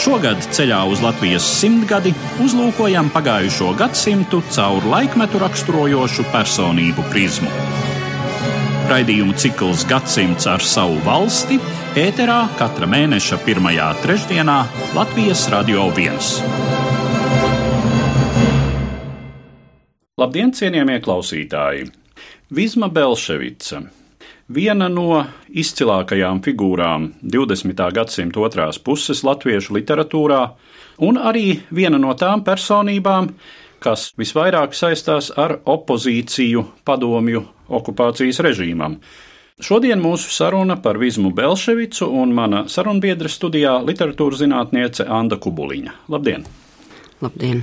Šogad ceļā uz Latvijas simtgadi uzlūkojam pagājušo gadsimtu caur laikmetu raksturojošu personību prizmu. Raidījumu cikls Gadsimts ar savu valsti ēterā katra mēneša pirmajā trešdienā Latvijas Radio 1. Labdien, cienījamie klausītāji! Vizma Belševica Viena no izcilākajām figūrām 20. gadsimta otrās puses latviešu literatūrā, un arī viena no tām personībām, kas visvairāk saistās ar opozīciju padomju okupācijas režīmam. Šodien mūsu saruna par Vizmu Belševicu un mana sarunbiedra studijā literatūras zinātniece Anna Kubuliņa. Labdien! Labdien!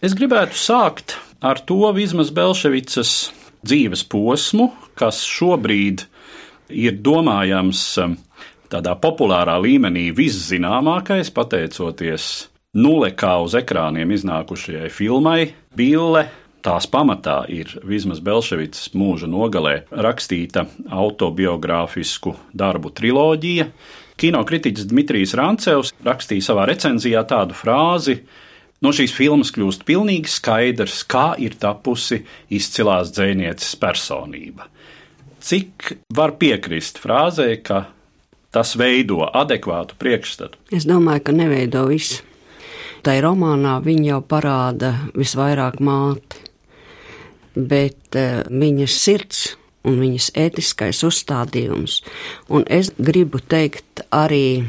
Es gribētu sākt ar to Vizmas Belševicas dzīves posmu, kas šobrīd ir domājams um, tādā populārā līmenī viszināmākais, pateicoties nulekā uz ekrāniem iznākušajai filmai Bille. Tās pamatā ir Vismas Belševicas mūža nogalē rakstīta autobiogrāfisku darbu triloģija. Kinokritiķis Dmitrijs Rancevs rakstīja savā recenzijā tādu frāzi, No šīs filmas kļūst pilnīgi skaidrs, kā ir tapusi izcilās dzinieces personība. Cik var piekrist frāzē, ka tas veido adekvātu priekšstatu? Es domāju, ka neveido visu. Tai romānā viņa jau parāda visvairāk māti, bet uh, viņas sirds un viņas ētiskais uzstādījums, un es gribu teikt arī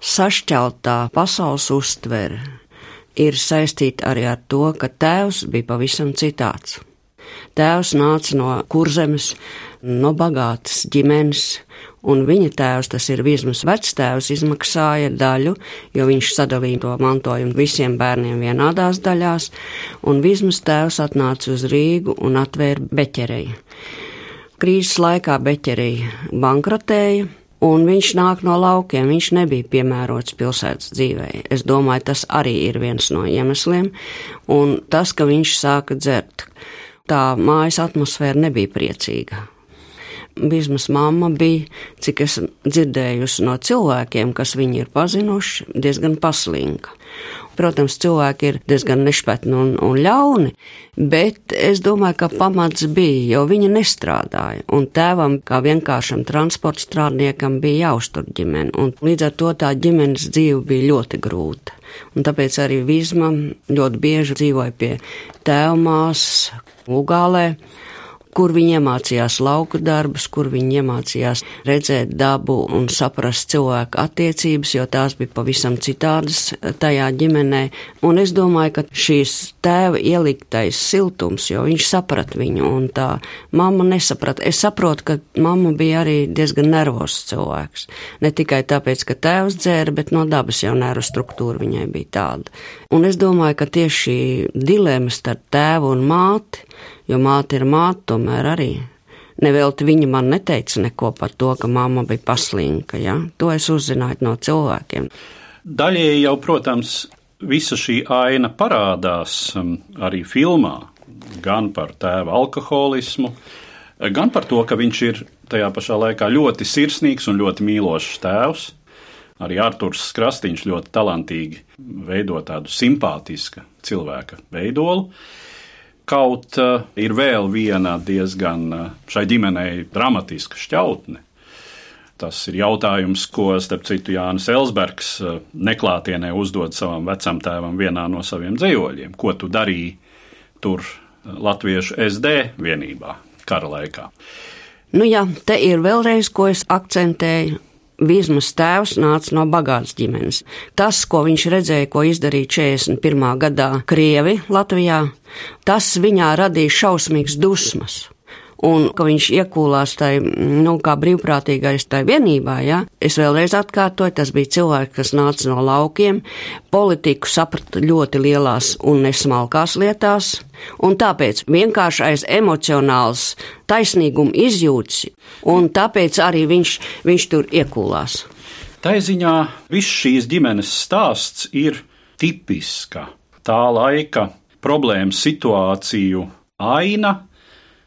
sašķeltā pasaules uztvere ir saistīta arī ar to, ka tēvs bija pavisam citāds. Tēvs nāca no kurzemes, no bagātas ģimenes, un viņa tēvs, tas ir Vizmas vectēvs, izmaksāja daļu, jo viņš sadalīja to mantojumu visiem bērniem vienādās daļās, un Vizmas tēvs atnāca uz Rīgu un atvēra beķerei. Krīzes laikā beķerei bankrotēja, Un viņš nāk no laukiem, viņš nebija piemērots pilsētas dzīvē. Es domāju, tas arī ir viens no iemesliem. Un tas, ka viņš sāka dzert, tā mājas atmosfēra nebija priecīga. Bizmas mamma bija, cik es dzirdējusi no cilvēkiem, kas viņu ir pazinuši, diezgan paslinka. Protams, cilvēki ir diezgan nešpatni un, un ļauni, bet es domāju, ka pamats bija, jo viņa nestrādāja. Un tēvam, kā vienkāršam transporta strādniekam, bija jāuztur ģimene. Un līdz ar to tā ģimenes dzīve bija ļoti grūta. Un tāpēc arī Vizma ļoti bieži dzīvoja pie tēvmāsas Ugālē kur viņi iemācījās lauku darbus, kur viņi iemācījās redzēt dabu un saprast cilvēku attiecības, jo tās bija pavisam citādas tajā ģimenē. Un es domāju, ka šīs tēva ieliktais siltums, jo viņš saprat viņu, un tā mamma nesaprata. Es saprotu, ka mamma bija arī diezgan nervos cilvēks. Ne tikai tāpēc, ka tēvs dzēra, bet no dabas jau nervu struktūra viņai bija tāda. Un es domāju, ka tieši šī dilema starp tēvu un māti jo māte ir māte, tomēr arī. Nevelti viņa man neteica neko par to, ka mamma bija paslinka. Ja? To es uzzināju no cilvēkiem. Daļēji jau, protams, visa šī aina parādās um, arī filmā. Gan par tēva alkoholismu, gan par to, ka viņš ir tajā pašā laikā ļoti sirsnīgs un ļoti mīlošs tēvs. Arī Arthurs Krastīņš ļoti talantīgi veido tādu simpātisku cilvēka veidolu. Kaut uh, ir vēl viena diezgan uh, šai ģimenei dramatiska šķautne. Tas ir jautājums, ko, starp citu, Jānis Elsbergs uh, neklātienē uzdod savam vecam tēvam vienā no saviem dzējoļiem. Ko tu darīji tur Latviešu SD vienībā kara laikā? Nu jā, te ir vēlreiz, ko es akcentēju Vizmas tēvs nāca no bagātas ģimenes. Tas, ko viņš redzēja, ko izdarīja 41. gadā Krievi Latvijā, tas viņā radīja šausmīgas dusmas. Un ka viņš iekūlās tai, nu, kā brīvprātīgais tai vienībā, ja. Es vēlreiz atkārtoju, tas bija cilvēks, kas nāca no laukiem, politiku saprata ļoti lielās un nesmalkās lietās, un tāpēc vienkārši aiz emocionāls taisnīguma izjūts, un tāpēc arī viņš, viņš tur iekūlās. Tā ziņā viss šīs ģimenes stāsts ir tipiska tā laika problēmu situāciju aina,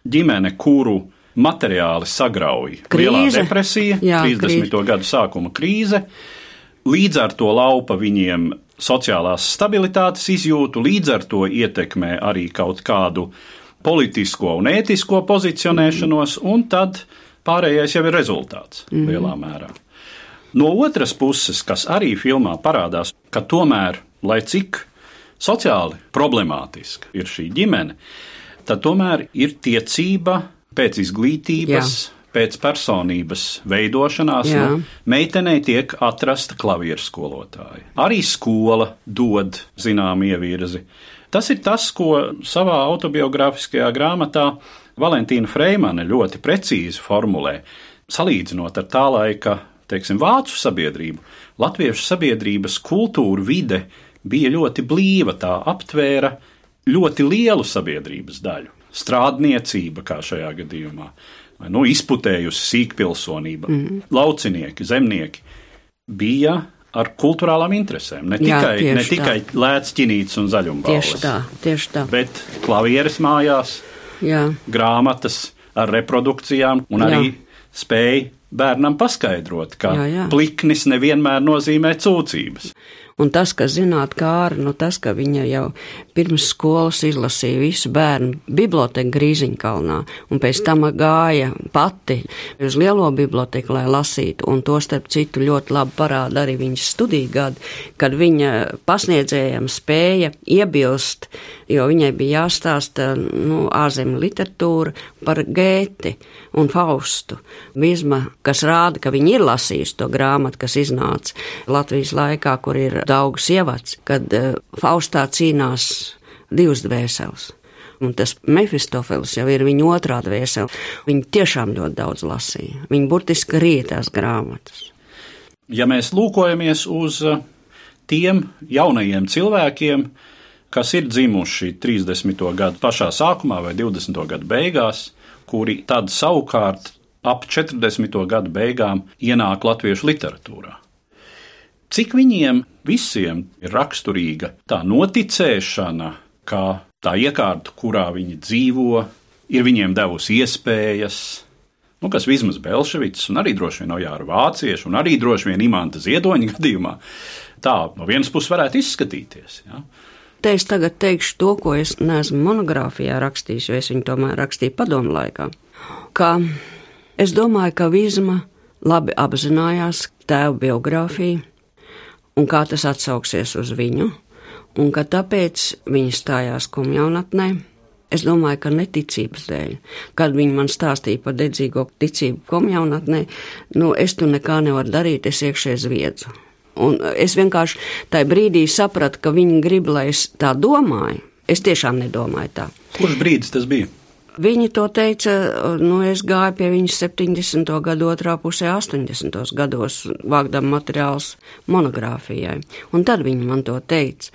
ģimene, kuru materiāli sagrauj. Krīze. Lielā depresija, Jā, 30. krīze. gadu sākuma krīze, līdz ar to laupa viņiem sociālās stabilitātes izjūtu, līdz ar to ietekmē arī kaut kādu politisko un ētisko pozicionēšanos, un tad pārējais jau ir rezultāts mm -hmm. lielā mērā. No otras puses, kas arī filmā parādās, ka tomēr, lai cik sociāli problemātiska ir šī ģimene, tad tomēr ir tiecība pēc izglītības. Jā. Pēc personības veidošanās Jā. nu, meitenei tiek atrasta klavieru skolotāja. Arī skola dod zināmu ievirzi. Tas ir tas, ko savā autobiogrāfiskajā grāmatā Valentīna Freimane ļoti precīzi formulē, salīdzinot ar tā laika, teiksim, vācu sabiedrību. Latviešu sabiedrības kultūra vide bija ļoti blīva, tā aptvēra ļoti lielu sabiedrības daļu. Strādniecība, kā šajā gadījumā, nu, izputējusi sīkpilsonība, mm. laucinieki, zemnieki bija ar kultūrālām interesēm. Ne Jā, tikai, tieši ne tikai lēts ķinītes un zaļumbalvas, Tieši tā, tieši tā. bet klavieres mājās, Jā, grāmatas ar reprodukcijām un Jā. arī spēja bērnam paskaidrot, ka Jā, jā. pliknis nevienmēr nozīmē cūcības. Un tas, ka zināt, kā ar nu, tas, ka viņa jau pirms skolas izlasīja visu bērnu biblioteku Grīziņkalnā, un pēc tam gāja pati uz lielo biblioteku, lai lasītu, un to starp citu ļoti labi parāda arī viņas studiju gadi, kad viņa pasniedzējiem spēja iebilst, jo viņai bija jāstāsta nu, ārzemju literatūra par Gēti un Faustu. Vizma, kas rāda, ka viņa ir lasījusi to grāmatu, kas iznāca Latvijas laikā, kur ir daudz ievads, kad uh, Faustā cīnās divas dvēseles. Un tas Mefistofels jau ir viņa otrā dvēsele. Viņa tiešām ļoti daudz lasīja. Viņa burtiski rietās grāmatas. Ja mēs lūkojamies uz uh, tiem jaunajiem cilvēkiem, kas ir dzimuši 30. gadu pašā sākumā vai 20. gadu beigās, kuri tad savukārt ap 40. gadu beigām ienāk latviešu literatūrā. Cik viņiem visiem ir raksturīga tā noticēšana, ka tā iekārta, kurā viņi dzīvo, ir viņiem devusi iespējas, nu, kas vismaz Belševits, un arī droši vien Ojāra Vācieši, un arī droši vien Imanta Ziedoņa gadījumā, tā no vienas puses varētu izskatīties. Ja? Te es tagad teikšu to, ko es neesmu monogrāfijā rakstījis, jo es viņu tomēr rakstīju padomu laikā. Ka es domāju, ka Vizma labi apzinājās tēva biogrāfiju un kā tas atsauksies uz viņu, un ka tāpēc viņa stājās komjaunatnē. Es domāju, ka neticības dēļ, kad viņi man stāstīja par dedzīgo ticību komjaunatnē, nu es tur nekā nevaru darīt, es iekšē zviedzu. Un es vienkārši tajā brīdī sapratu, ka viņi grib, lai es tā domāju. Es tiešām nedomāju tā. Kurš brīdis tas bija? Viņi to teica, nu, es gāju pie viņas 70. gadu otrā pusē, 80. gados, vākdam materiāls monogrāfijai. Un tad viņi man to teica.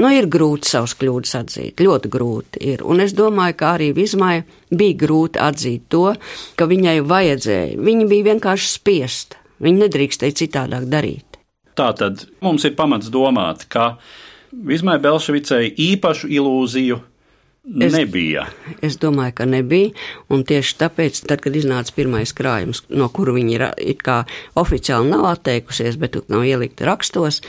Nu, ir grūti savus kļūdas atzīt, ļoti grūti ir. Un es domāju, ka arī Vizmai bija grūti atzīt to, ka viņai vajadzēja. Viņa bija vienkārši spiesta. Viņa nedrīkstēja citādāk darīt. Tātad mums ir pamats domāt, ka Vizmai Belševicai īpašu ilūziju Es- nebija. Es domāju, ka nebija. Un tieši tāpēc, tad, kad iznāca pirmais krājums, no kura viņa ir it kā oficiāli nav atteikusies, bet nav ielikta rakstos,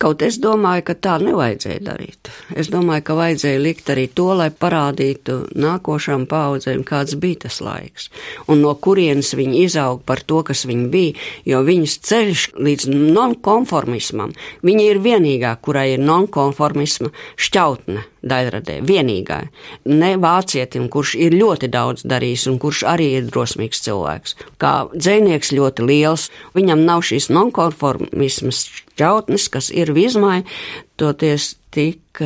kaut es domāju, ka tā nevajadzēja darīt. Es domāju, ka vajadzēja likt arī to, lai parādītu nākošām paudzēm, kāds bija tas laiks. Un no kurienes viņi izauga par to, kas viņi bija, jo viņas ceļš līdz nonkonformismam, viņa ir vienīgā, kurai ir nonkonformisma šķautne daļradē, vienīgā. Ne vācietim, kurš ir ļoti daudz darījis un kurš arī ir drosmīgs cilvēks. Kā dzēnieks ļoti liels, viņam nav šīs nonkonformismas šķautnes, kas ir vizmai, toties tik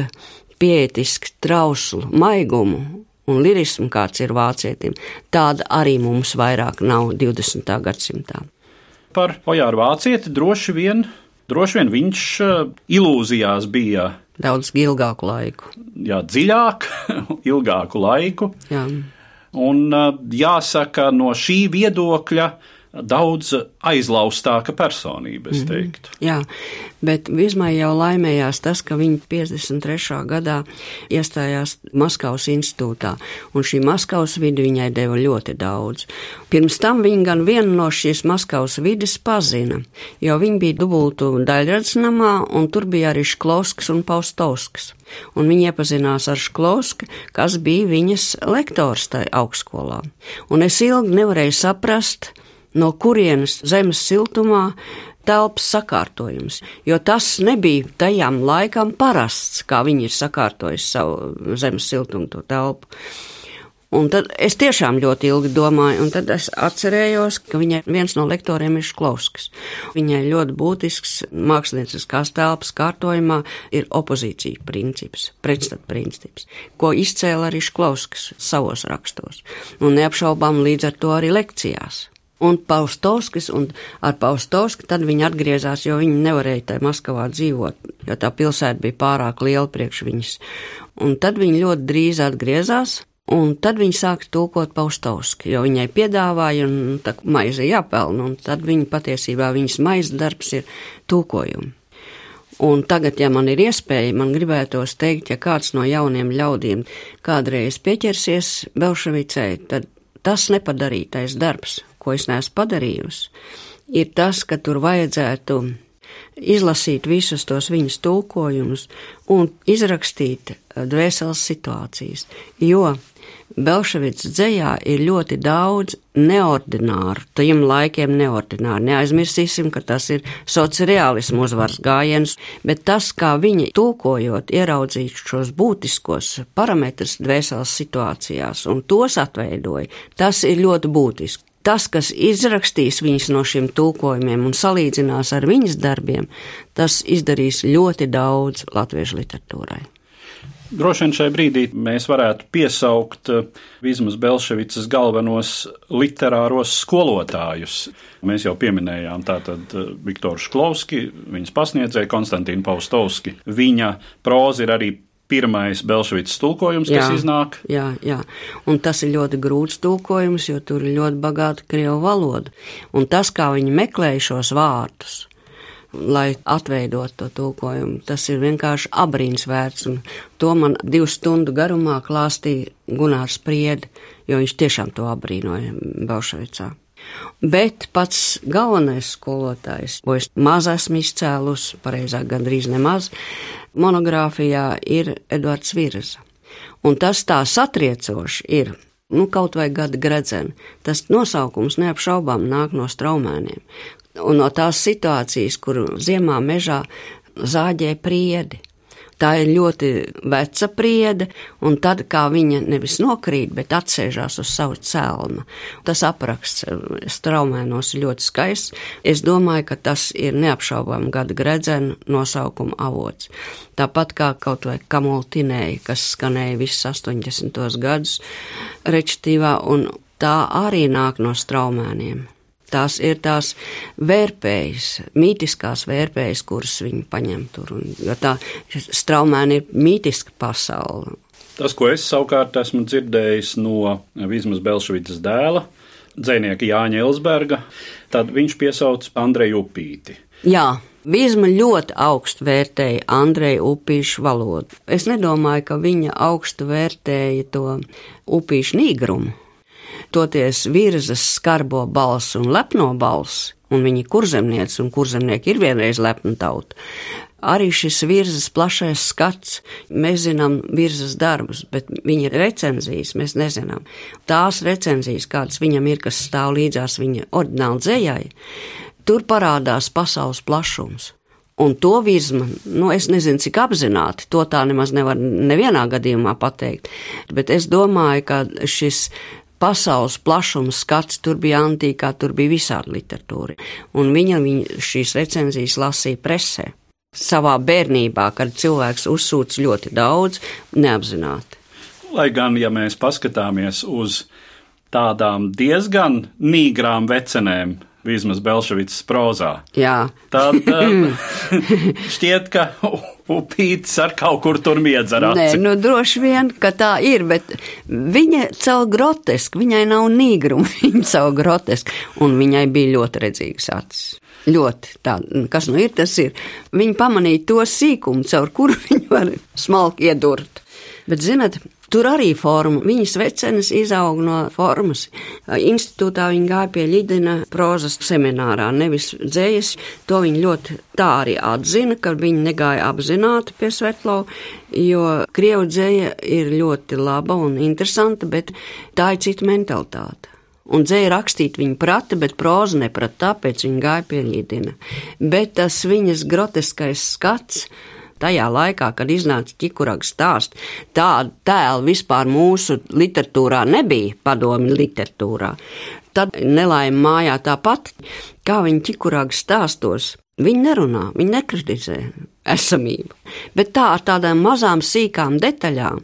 pietiski trauslu maigumu un lirismu, kāds ir vācietim, tāda arī mums vairāk nav 20. gadsimtā. Par Ojāru Vācieti droši vien, droši vien viņš eh, ilūzijās bija daudz ilgāku laiku. Jā, dziļāk, ilgāku laiku. Jā. Un eh, jāsaka, no šī viedokļa daudz aizlaustāka personība, es mhm. teiktu. Mm -hmm. Jā, bet Vizmai jau laimējās tas, ka viņa 53. gadā iestājās Maskavas institūtā, un šī Maskavas vide viņai deva ļoti daudz. Pirms tam viņa gan vienu no šīs Maskavas vides pazina, jo viņa bija dubultu daļradsnamā, un tur bija arī Šklauskas un Paustovskas. Un viņa iepazinās ar Šklausku, kas bija viņas lektors tajā augstskolā. Un es ilgi nevarēju saprast, no kurienes zemes siltumā telpas sakārtojums, jo tas nebija tajām laikam parasts, kā viņi ir sakārtojuši savu zemes siltumu to telpu. Un tad es tiešām ļoti ilgi domāju, un tad es atcerējos, ka viņai viens no lektoriem ir Šklauskas. Viņai ļoti būtisks mākslinieckās telpas kārtojumā ir opozīcija princips, pretstat princips, ko izcēla arī Šklauskas savos rakstos, un neapšaubām līdz ar to arī lekcijās un Paustovskis, un ar Paustovski tad viņi atgriezās, jo viņi nevarēja tajā Maskavā dzīvot, jo tā pilsēta bija pārāk liela priekš viņas. Un tad viņi ļoti drīz atgriezās, un tad viņi sāka tulkot Paustovski, jo viņai piedāvāja, un tā maize jāpelna, un tad viņa patiesībā viņas maizes darbs ir tulkojumi. Un tagad, ja man ir iespēja, man gribētos teikt, ja kāds no jauniem ļaudīm kādreiz pieķersies Belševicei, tad tas nepadarītais darbs, ko es neesmu padarījusi, ir tas, ka tur vajadzētu izlasīt visus tos viņas tulkojumus un izrakstīt eh, dvēseles situācijas, jo Belševits dzējā ir ļoti daudz neordināru, tajiem laikiem neordināru. Neaizmirsīsim, ka tas ir sociālismu uzvaras gājiens, bet tas, kā viņi tulkojot, ieraudzīt šos būtiskos parametrus dvēseles situācijās un tos atveidoja, tas ir ļoti būtiski tas, kas izrakstīs viņas no šiem tulkojumiem un salīdzinās ar viņas darbiem, tas izdarīs ļoti daudz latviešu literatūrai. Droši vien šai brīdī mēs varētu piesaukt eh, Vizmas Belševicas galvenos literāros skolotājus. Mēs jau pieminējām tātad eh, Viktoru Šklovski, viņas pasniedzēju Konstantīnu Paustovski. Viņa próza ir arī pirmais Belšvicas tulkojums, jā, kas iznāk. Jā, jā, un tas ir ļoti grūts tulkojums, jo tur ir ļoti bagāta krievu valoda. Un tas, kā viņi meklēja šos vārdus, lai atveidot to tulkojumu, tas ir vienkārši abrīns vērts, un to man divu stundu garumā klāstīja Gunārs Priedi, jo viņš tiešām to abrīnoja Belšvicā. Bet pats galvenais skolotājs, ko es maz esmu izcēlus, pareizāk gandrīz nemaz, monogrāfijā ir Edvards Virza. Un tas tā satriecoši ir, nu kaut vai gada gredzeni, tas nosaukums neapšaubām nāk no straumēniem. Un no tās situācijas, kur ziemā mežā zāģē priedi Tā ir ļoti veca priede, un tad kā viņa nevis nokrīt, bet atsēžās uz savu celnu. Tas apraksts straumēnos ļoti skaists. Es domāju, ka tas ir neapšaubām gada gredzena nosaukuma avots. Tāpat kā kaut vai kamultinēja, kas skanēja visus 80. gadus rečtīvā, un tā arī nāk no straumēniem. Tās ir tās vērpējas, mītiskās vērpējas, kuras viņi paņem tur. Un, jo tā straumēna ir mītiska pasaule. Tas, ko es savukārt esmu dzirdējis no Vizmas Belšvicas dēla, dzēnieka Jāņa Elsberga, tad viņš piesauc Andreju Upīti. Jā. Vizma ļoti augstu vērtēja Andreju upīšu valodu. Es nedomāju, ka viņa augstu vērtēja to upīšu nīgrumu toties virzas skarbo balsu un lepno balsi, un viņi kurzemnieci un kurzemnieki ir vienreiz lepna tauta. Arī šis virzas plašais skats, mēs zinām virzas darbus, bet viņa recenzijas mēs nezinām. Tās recenzijas, kādas viņam ir, kas stāv līdzās viņa ordināli dzējai, tur parādās pasaules plašums. Un to virzma, nu, es nezinu, cik apzināti, to tā nemaz nevar nevienā gadījumā pateikt, bet es domāju, ka šis pasaules plašums skats, tur bija antīkā, tur bija visāda literatūra. Un viņa, viņa šīs recenzijas lasīja presē. Savā bērnībā, kad cilvēks uzsūc ļoti daudz, neapzināti. lai gan, ja mēs paskatāmies uz tādām diezgan nīgrām vecenēm, vismaz Belševicas prozā. Jā. Tad um, šķiet, ka upītis ar kaut kur tur miedz ar aci. Nē, nu droši vien, ka tā ir, bet viņa caur grotesku, viņai nav nīgruma, viņa caur grotesku, un viņai bija ļoti redzīgas acis. Ļoti tā, kas nu ir, tas ir. Viņa pamanīja to sīkumu, caur kuru viņa var smalki iedurt. Bet, zinat, Tur arī forma, viņas vecenes izaug no formas. Institūtā viņa gāja pie Ļidina prozas seminārā, nevis dzējas. To viņa ļoti tā arī atzina, ka viņa negāja apzināti pie Svetlova, jo Krievu dzēja ir ļoti laba un interesanta, bet tā ir cita mentalitāte. Un dzēja rakstīt viņa prata, bet proza neprata, tāpēc viņa gāja pie Ļidina. Bet tas viņas groteskais skats, tajā laikā, kad iznāca ķikuraga stāsts, tādu tēlu vispār mūsu literatūrā nebija, padomi literatūrā. Tad nelaime mājā tāpat, kā viņi ķikuraga stāstos. Viņi nerunā, viņi nekritizē esamību, bet tā ar tādām mazām sīkām detaļām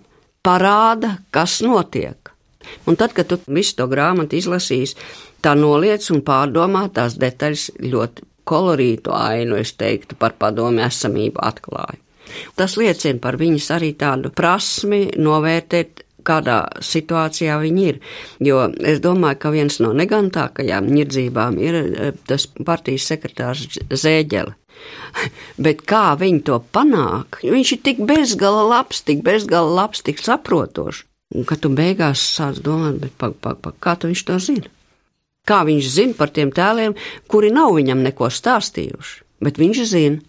parāda, kas notiek. Un tad, kad tu visu to grāmatu izlasīsi, tā noliec un pārdomā tās detaļas ļoti kolorītu ainu, es teiktu, par padomu esamību atklāja. Tas liecina par viņas arī tādu prasmi novērtēt kādā situācijā viņi ir. Jo es domāju, ka viens no negantākajām ņirdzībām ir e, tas partijas sekretārs Zēģele. Bet kā viņi to panāk? Viņš ir tik bezgala labs, tik bezgala labs, tik saprotošs. Un, kad tu beigās sāc domāt, bet pak, pak, pak, kā tu viņš to zina? Kā viņš zina par tiem tēliem, kuri nav viņam neko stāstījuši, bet viņš zina.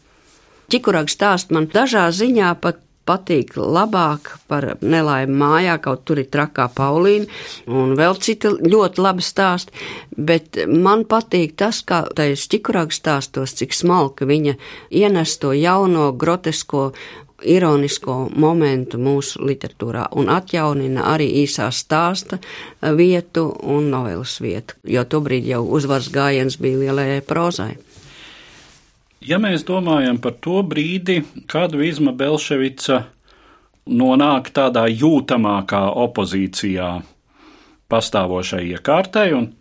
Čikurāks stāst man dažā ziņā pat patīk labāk par nelaimi mājā, kaut tur ir trakā Paulīna un vēl citi ļoti labi stāsti, bet man patīk tas, kā tais čikurāks stāstos, cik smalka viņa ienes to jauno grotesko ironisko momentu mūsu literatūrā un atjaunina arī īsā stāsta vietu un novelas vietu, jo tobrīd jau uzvaras gājiens bija lielajai prozai. Ja mēs domājam par to brīdi, kad Vizma Belševica nonāk tādā jūtamākā opozīcijā pastāvošai iekārtai, un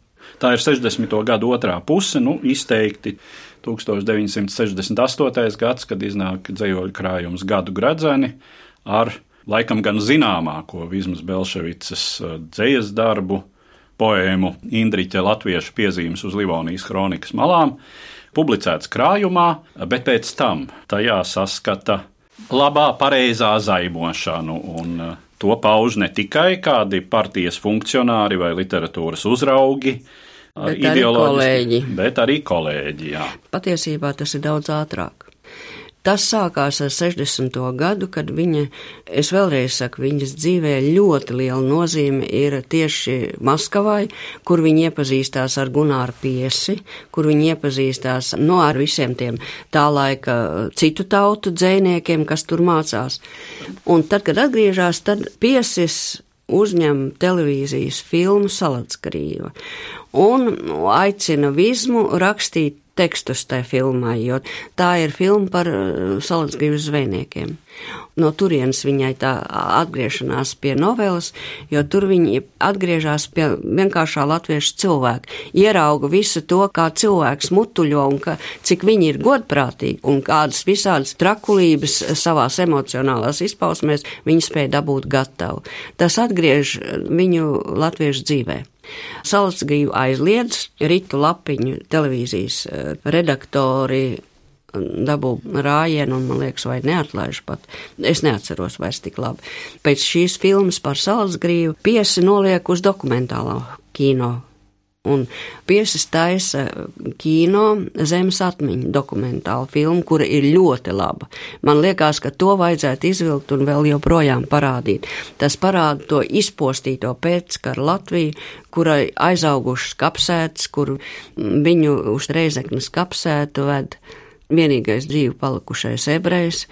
tā ir 60. gadu otrā puse, nu, izteikti 1968. gads, kad iznāk dzējoļu krājums gadu gradzeni ar laikam gan zināmāko Vizmas Belševicas uh, dzējas darbu, poēmu Indriķa latviešu piezīmes uz Livonijas kronikas malām, publicēts krājumā, bet pēc tam tajā saskata labā, pareizā zaimošanu. Un, uh, To pauž ne tikai kādi partijas funkcionāri vai literatūras uzraugi, bet arī kolēģi. Bet arī kolēģi jā. Patiesībā tas ir daudz ātrāk. Tas sākās ar 60. gadu, kad viņa, es vēlreiz saku, viņas dzīvē ļoti liela nozīme ir tieši Maskavai, kur viņa iepazīstās ar Gunāru Piesi, kur viņa iepazīstās no nu, ar visiem tiem tā laika citu tautu dzēniekiem, kas tur mācās. Un tad, kad atgriežās, tad Piesis uzņem televīzijas filmu Salatskrīva un aicina Vizmu rakstīt tekstus tajā filmā, jo tā ir filma par uh, salacgrības zvejniekiem. No turienes viņai tā atgriešanās pie novelas, jo tur viņi atgriežas pie vienkāršā latviešu cilvēka, ierauga visu to, kā cilvēks mutuļo un ka, cik viņi ir godprātīgi un kādas visādas trakulības savās emocionālās izpausmēs viņi spēja dabūt gatavu. Tas atgriež viņu latviešu dzīvē. Salacgrīvu aizliedz Ritu Lapiņu televīzijas eh, redaktori dabū rājienu un, man liekas, vai neatlaiž pat. Es neatceros vairs tik labi. Pēc šīs filmas par Salacgrīvu piesi noliek uz dokumentālo kino Un Piersis taisa kino zemes atmiņu dokumentālu filmu, kura ir ļoti laba. Man liekas, ka to vajadzētu izvilkt un vēl joprojām parādīt. Tas parāda to izpostīto pēckaru Latviju, kurai aizaugušas kapsētas, kur viņu uz reizeknas kapsētu ved vienīgais dzīvi palikušais ebrejs,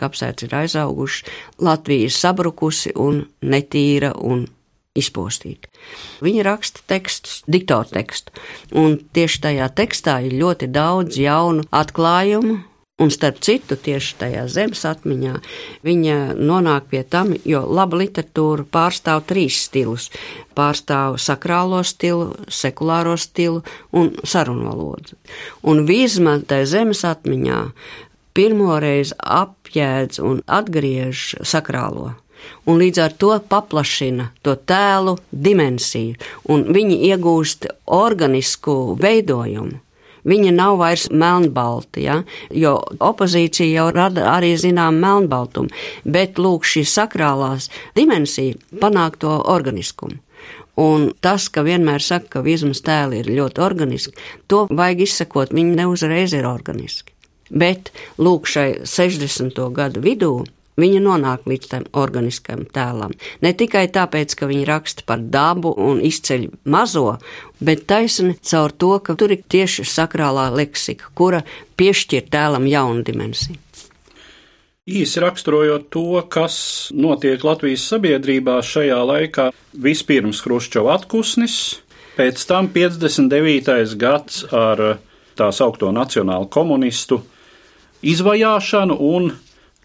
kapsēts ir aizauguši, Latvija ir sabrukusi un netīra un izpostīti. Viņa raksta tekstus, diktoru tekstu, un tieši tajā tekstā ir ļoti daudz jaunu atklājumu, Un starp citu, tieši tajā zemes atmiņā viņa nonāk pie tam, jo laba literatūra pārstāv trīs stilus. Pārstāv sakrālo stilu, sekulāro stilu un sarunvalodu. Un vīzma tajā zemes atmiņā pirmoreiz apjēdz un atgriež sakrālo un līdz ar to paplašina to tēlu dimensiju, un viņi iegūst organisku veidojumu. Viņa nav vairs melnbalta, ja? jo opozīcija jau rada arī zinām melnbaltumu, bet lūk šī sakrālās dimensija panāk to organiskumu. Un tas, ka vienmēr saka, ka vizmas tēli ir ļoti organiski, to vajag izsakot, viņi neuzreiz ir organiski. Bet lūk šai 60. gadu vidū Viņa nonāk līdz tam organiskam tēlam. Ne tikai tāpēc, ka viņa raksta par dabu un izceļ mazo, bet taisni caur to, ka tur ir tieši sakrālā leksika, kura piešķir tēlam jaunu dimensiju. Īsi raksturojot to, kas notiek Latvijas sabiedrībā šajā laikā, vispirms Hruščova atpūsnis, pēc tam 59. gads ar tā saukto nacionālu komunistu izvajāšanu un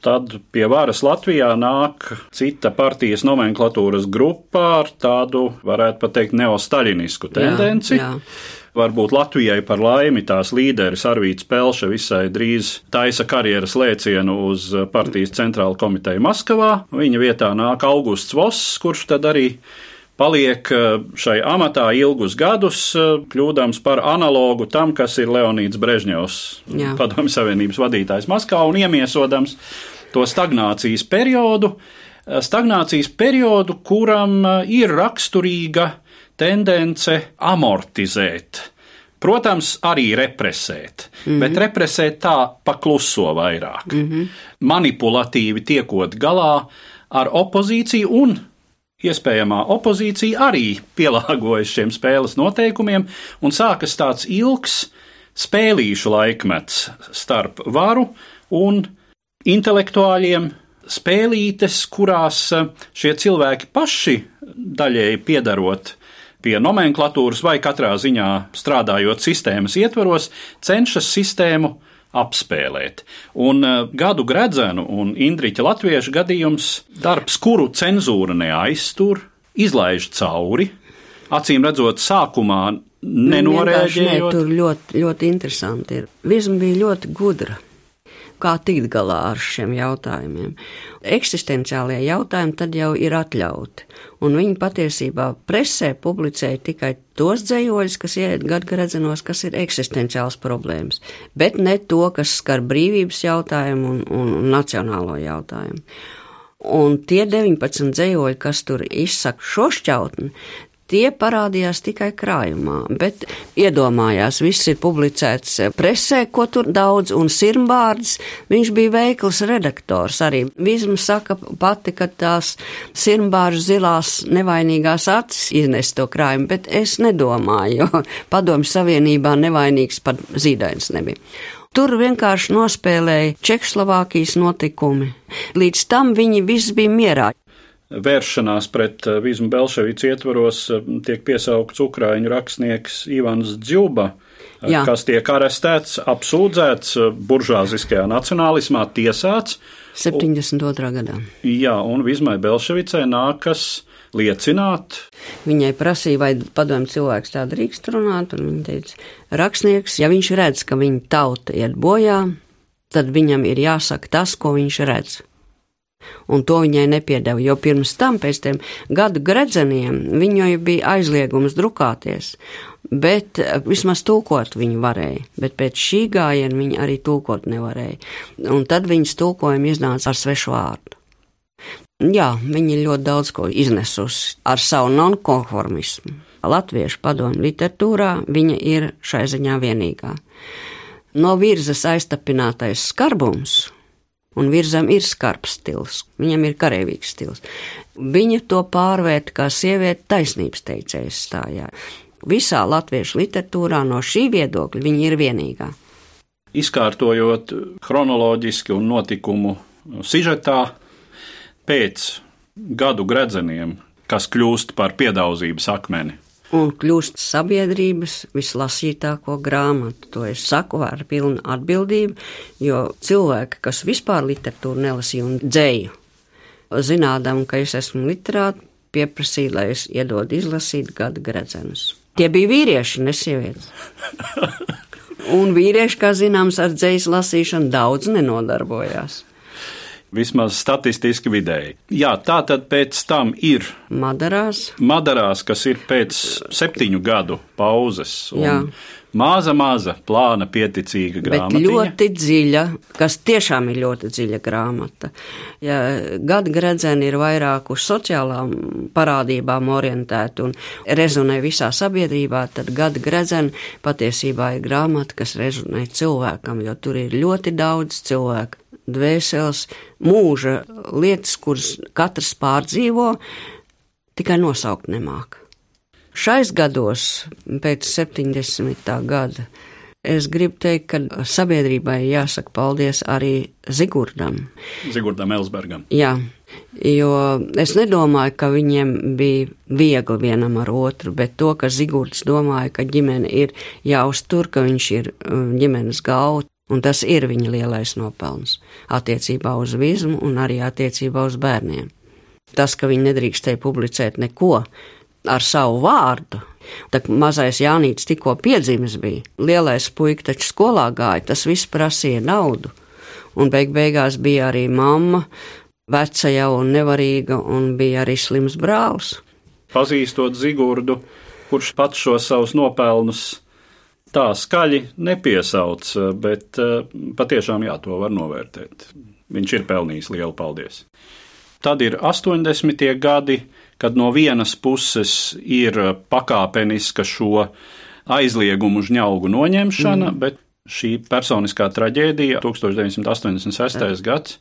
Tad pie varas Latvijā nāk cita partijas nomenklatūras grupa ar tādu, varētu teikt, neostaļinisku tendenci. Jā, jā. Varbūt Latvijai par laimi tās līderis Arvīts Pelša visai drīz taisa karjeras lēcienu uz partijas centrālu komiteju Maskavā. Viņa vietā nāk Augusts Voss, kurš tad arī paliek eh, šai amatā ilgus gadus, eh, kļūdams par analogu tam, kas ir Leonīds Brežņevs, Padomju Savienības vadītājs Maskavā un iemiesodams to stagnācijas periodu, eh, stagnācijas periodu, kuram ir raksturīga tendence amortizēt. Protams, arī represēt, mm -hmm. bet represēt tā pakluso vairāk. Mm -hmm. Manipulatīvi tiekot galā ar opozīciju un Iespējamā opozīcija arī pielāgojas šiem spēles noteikumiem, un sākas tāds ilgs spēlīšu laikmets starp varu un intelektuāļiem, spēlītes, kurās šie cilvēki paši daļēji piedarot pie nomenklatūras vai katrā ziņā strādājot sistēmas ietvaros, cenšas sistēmu apspēlēt. Un uh, gadu gredzenu un Indriča latviešu gadījums darbs, kuru cenzūra neaiztur, izlaiž cauri. Acīm redzot, sākumā nenorēģējot. Ne, tur ļoti, ļoti interesanti ir. Vizma bija ļoti gudra kā tikt galā ar šiem jautājumiem. Eksistenciālie jautājumi tad jau ir atļauti, un viņi patiesībā presē publicēja tikai tos dzējoļus, kas ieiet gadgaredzenos, kas ir eksistenciāls problēmas, bet ne to, kas skar brīvības jautājumu un, un, un nacionālo jautājumu. Un tie 19 dzējoļi, kas tur izsaka šo šķautni, Tie parādījās tikai krājumā, bet iedomājās, viss ir publicēts presē, ko tur daudz, un Sirmbārds, viņš bija veikls redaktors arī. Vizma saka pati, ka tās Sirmbāržu zilās nevainīgās acis iznes to krājumu, bet es nedomāju, jo padomju savienībā nevainīgs pat zīdains nebija. Tur vienkārši nospēlēja Čehoslovākijas notikumi. Līdz tam viņi visi bija mierā vēršanās pret eh, Vizmu Belševicu ietvaros eh, tiek piesaukts Ukraiņu rakstnieks Ivans Dzjuba, eh, Jā. kas tiek arestēts, apsūdzēts buržāziskajā nacionālismā, tiesāts. 72. gadā. Jā, un Vizmai Belševicai nākas liecināt. Viņai prasīja, vai padomju cilvēks tā drīkst runāt, un viņa teica, rakstnieks, ja viņš redz, ka viņa tauta iet bojā, tad viņam ir jāsaka tas, ko viņš redz un to viņai nepiedeva, jo pirms tam, pēc tiem gadu gredzeniem, viņai bija aizliegums drukāties, bet eh, vismaz tūkot viņa varēja, bet pēc šī gājiena viņa arī tūkot nevarēja, un tad viņas tūkojumi iznāca ar svešu vārdu. Jā, viņa ļoti daudz ko iznesusi ar savu nonkonformismu. Latviešu padomju literatūrā viņa ir šai ziņā vienīgā. No virzas aiztapinātais skarbums Un virzam ir skarbs stils, viņam ir karavīgs stils. Viņa to pārvērt kā sieviete taisnības teicējas stājā. Visā latviešu literatūrā no šī viedokļa viņa ir vienīgā. Izkārtojot chronoloģiski un notikumu sižetā, pēc gadu gredzeniem, kas kļūst par piedaudzības akmeni un kļūst sabiedrības vislasītāko grāmatu. To es saku ar pilnu atbildību, jo cilvēki, kas vispār literatūru nelasīja un dzēju, zinādam, ka es esmu literāts, pieprasīja, lai es iedodu izlasīt gada gredzenus. Tie bija vīrieši, ne sievietes. Un vīrieši, kā zināms, ar dzējas lasīšanu daudz nenodarbojās. Vismaz statistiski vidēji. Jā, tā tad pēc tam ir Madarās. Madarās, kas ir pēc septiņu gadu pauzes. Māza, maza, plāna, pieticīga grāmata. Ļoti dziļa, kas tiešām ir ļoti dziļa grāmata. Ja gada gredzeni ir vairāk uz sociālām parādībām orientēta un rezonē visā sabiedrībā, tad gada gredzeni patiesībā ir grāmata, kas rezonē cilvēkam, jo tur ir ļoti daudz cilvēku. Dvēseles, mūža lietas, kuras katrs pārdzīvo, tikai nosaukt nemāk. Šais gados, pēc 70. gada, es gribu teikt, ka sabiedrībai jāsaka paldies arī Zigurdam. Zigurdam Elsbergam. Jā, jo es nedomāju, ka viņiem bija viegli vienam ar otru, bet to, ka Zigurds domāja, ka ģimene ir jāuztur, ka viņš ir um, ģimenes galva, un tas ir viņa lielais nopelns attiecībā uz vizmu un arī attiecībā uz bērniem. Tas, ka viņi nedrīkstēja publicēt neko, ar savu vārdu. Tā mazais Jānis tikko piedzimis bija. Lielais puika taču skolā gāja, tas viss prasīja naudu. Un beig beigās bija arī mamma, veca jau un nevarīga, un bija arī slims brālis. Pazīstot Zigurdu, kurš pats šo savus nopelnus tā skaļi nepiesauc, bet eh, patiešām jā, to var novērtēt. Viņš ir pelnījis lielu paldies. Tad ir 80. gadi, kad no vienas puses ir pakāpeniska šo aizliegumu žņaugu noņemšana, mm. bet šī personiskā traģēdija 1986. Mm. gads,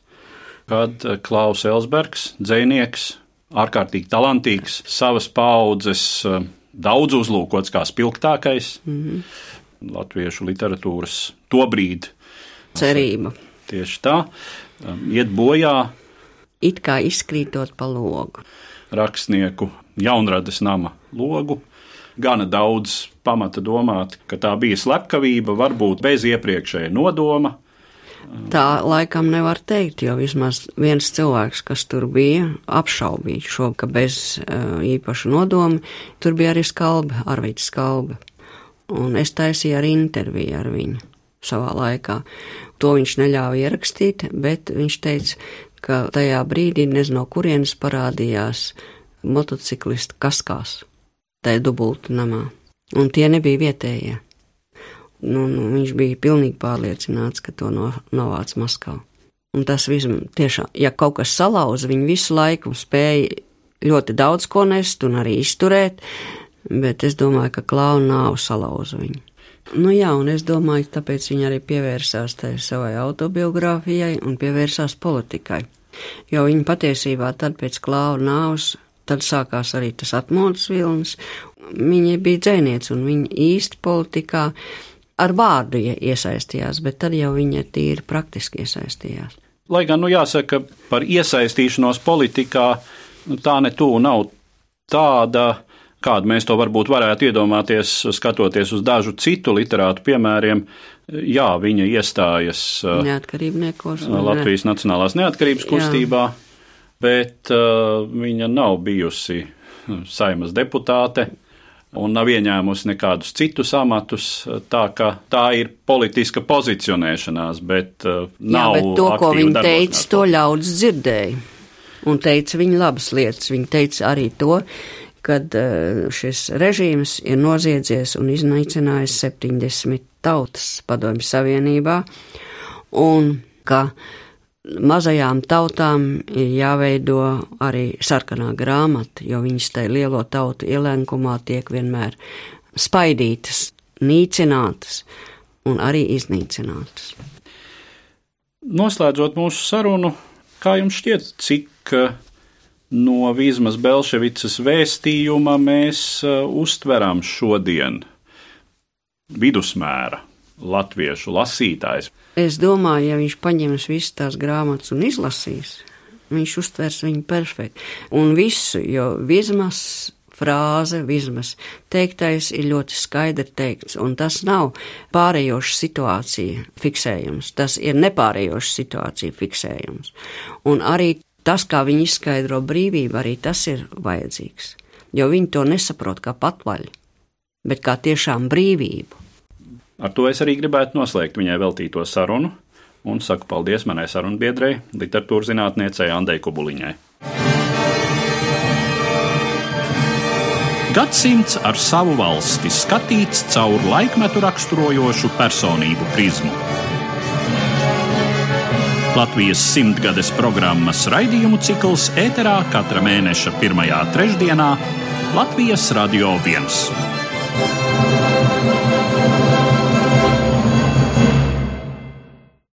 kad Klaus Elsbergs, dzēnieks, ārkārtīgi talantīgs, savas paudzes daudz uzlūkots kā spilgtākais mm. Latviešu literatūras tobrīd. Cerība. Tieši tā, iet bojā. It kā izkrītot pa logu rakstnieku jaunradas nama logu. Gana daudz pamata domāt, ka tā bija slepkavība, varbūt bez iepriekšēja nodoma. Tā laikam nevar teikt, jo vismaz viens cilvēks, kas tur bija, apšaubīja šo, ka bez uh, īpaša nodoma tur bija arī skalbe, Arvīts skalbe. Un es taisīju arī interviju ar viņu savā laikā. To viņš neļāva ierakstīt, bet viņš teica, ka tajā brīdī nezinu, no kurienes parādījās motociklisti kaskās, tajā dubultu namā, un tie nebija vietējie. Nu, nu, viņš bija pilnīgi pārliecināts, ka to no, novāc Maskavā. Un tas visam tiešām, ja kaut kas salauza, viņi visu laiku spēja ļoti daudz ko nest un arī izturēt, bet es domāju, ka klauna nav salauza viņu. Nu jā, un es domāju, tāpēc viņa arī pievērsās tai savai autobiogrāfijai un pievērsās politikai. Jo viņa patiesībā tad pēc klāva nāvs, tad sākās arī tas atmodas vilnis. Viņa bija dzēniece un viņa īsti politikā ar vārdu iesaistījās, bet tad jau viņa tīri praktiski iesaistījās. Lai gan, nu jāsaka, par iesaistīšanos politikā nu, tā ne tuvu nav tāda kādu mēs to varbūt varētu iedomāties, skatoties uz dažu citu literātu piemēriem. Jā, viņa iestājas Neatkarībniekos, Latvijas. Nacionālās neatkarības kustībā, Jā. bet uh, viņa nav bijusi saimas deputāte un nav ieņēmusi nekādus citus amatus. Tā, tā ir politiska pozicionēšanās, bet uh, nav. Jā, bet to, ko viņa teica, to ļaudis dzirdēja. Un teica viņa labas lietas. Viņa teica arī to, kad eh, šis režīms ir noziedzies un iznīcinājis 70 tautas padomju savienībā, un ka mazajām tautām ir jāveido arī sarkanā grāmata, jo viņas tai lielo tautu ielenkumā tiek vienmēr spaidītas, nīcinātas un arī iznīcinātas. Noslēdzot mūsu sarunu, kā jums šķiet, cik no Vīsmas Belševicas vēstījuma mēs uh, uztveram šodien vidusmēra latviešu lasītājs. Es domāju, ja viņš paņems visas tās grāmatas un izlasīs, viņš uztvers viņu perfekti. Un visu, jo Vīsmas frāze, vismaz teiktais, ir ļoti skaidri teikts, un tas nav pārējoša situācija fiksējums, tas ir nepārējoša situācija fiksējums. Un arī tas, kā viņi izskaidro brīvību, arī tas ir vajadzīgs, jo viņi to nesaprot kā patvaļu, bet kā tiešām brīvību. Ar to es arī gribētu noslēgt viņai veltīto sarunu un saku paldies manai sarunbiedrei, literatūras zinātniecei Andai Kubuliņai. Gadsimts ar savu valsti skatīts caur laikmetu raksturojošu personību prizmu. Latvijas simtgades programmas raidījumu cikls ēterā katra mēneša pirmajā trešdienā Latvijas Radio 1.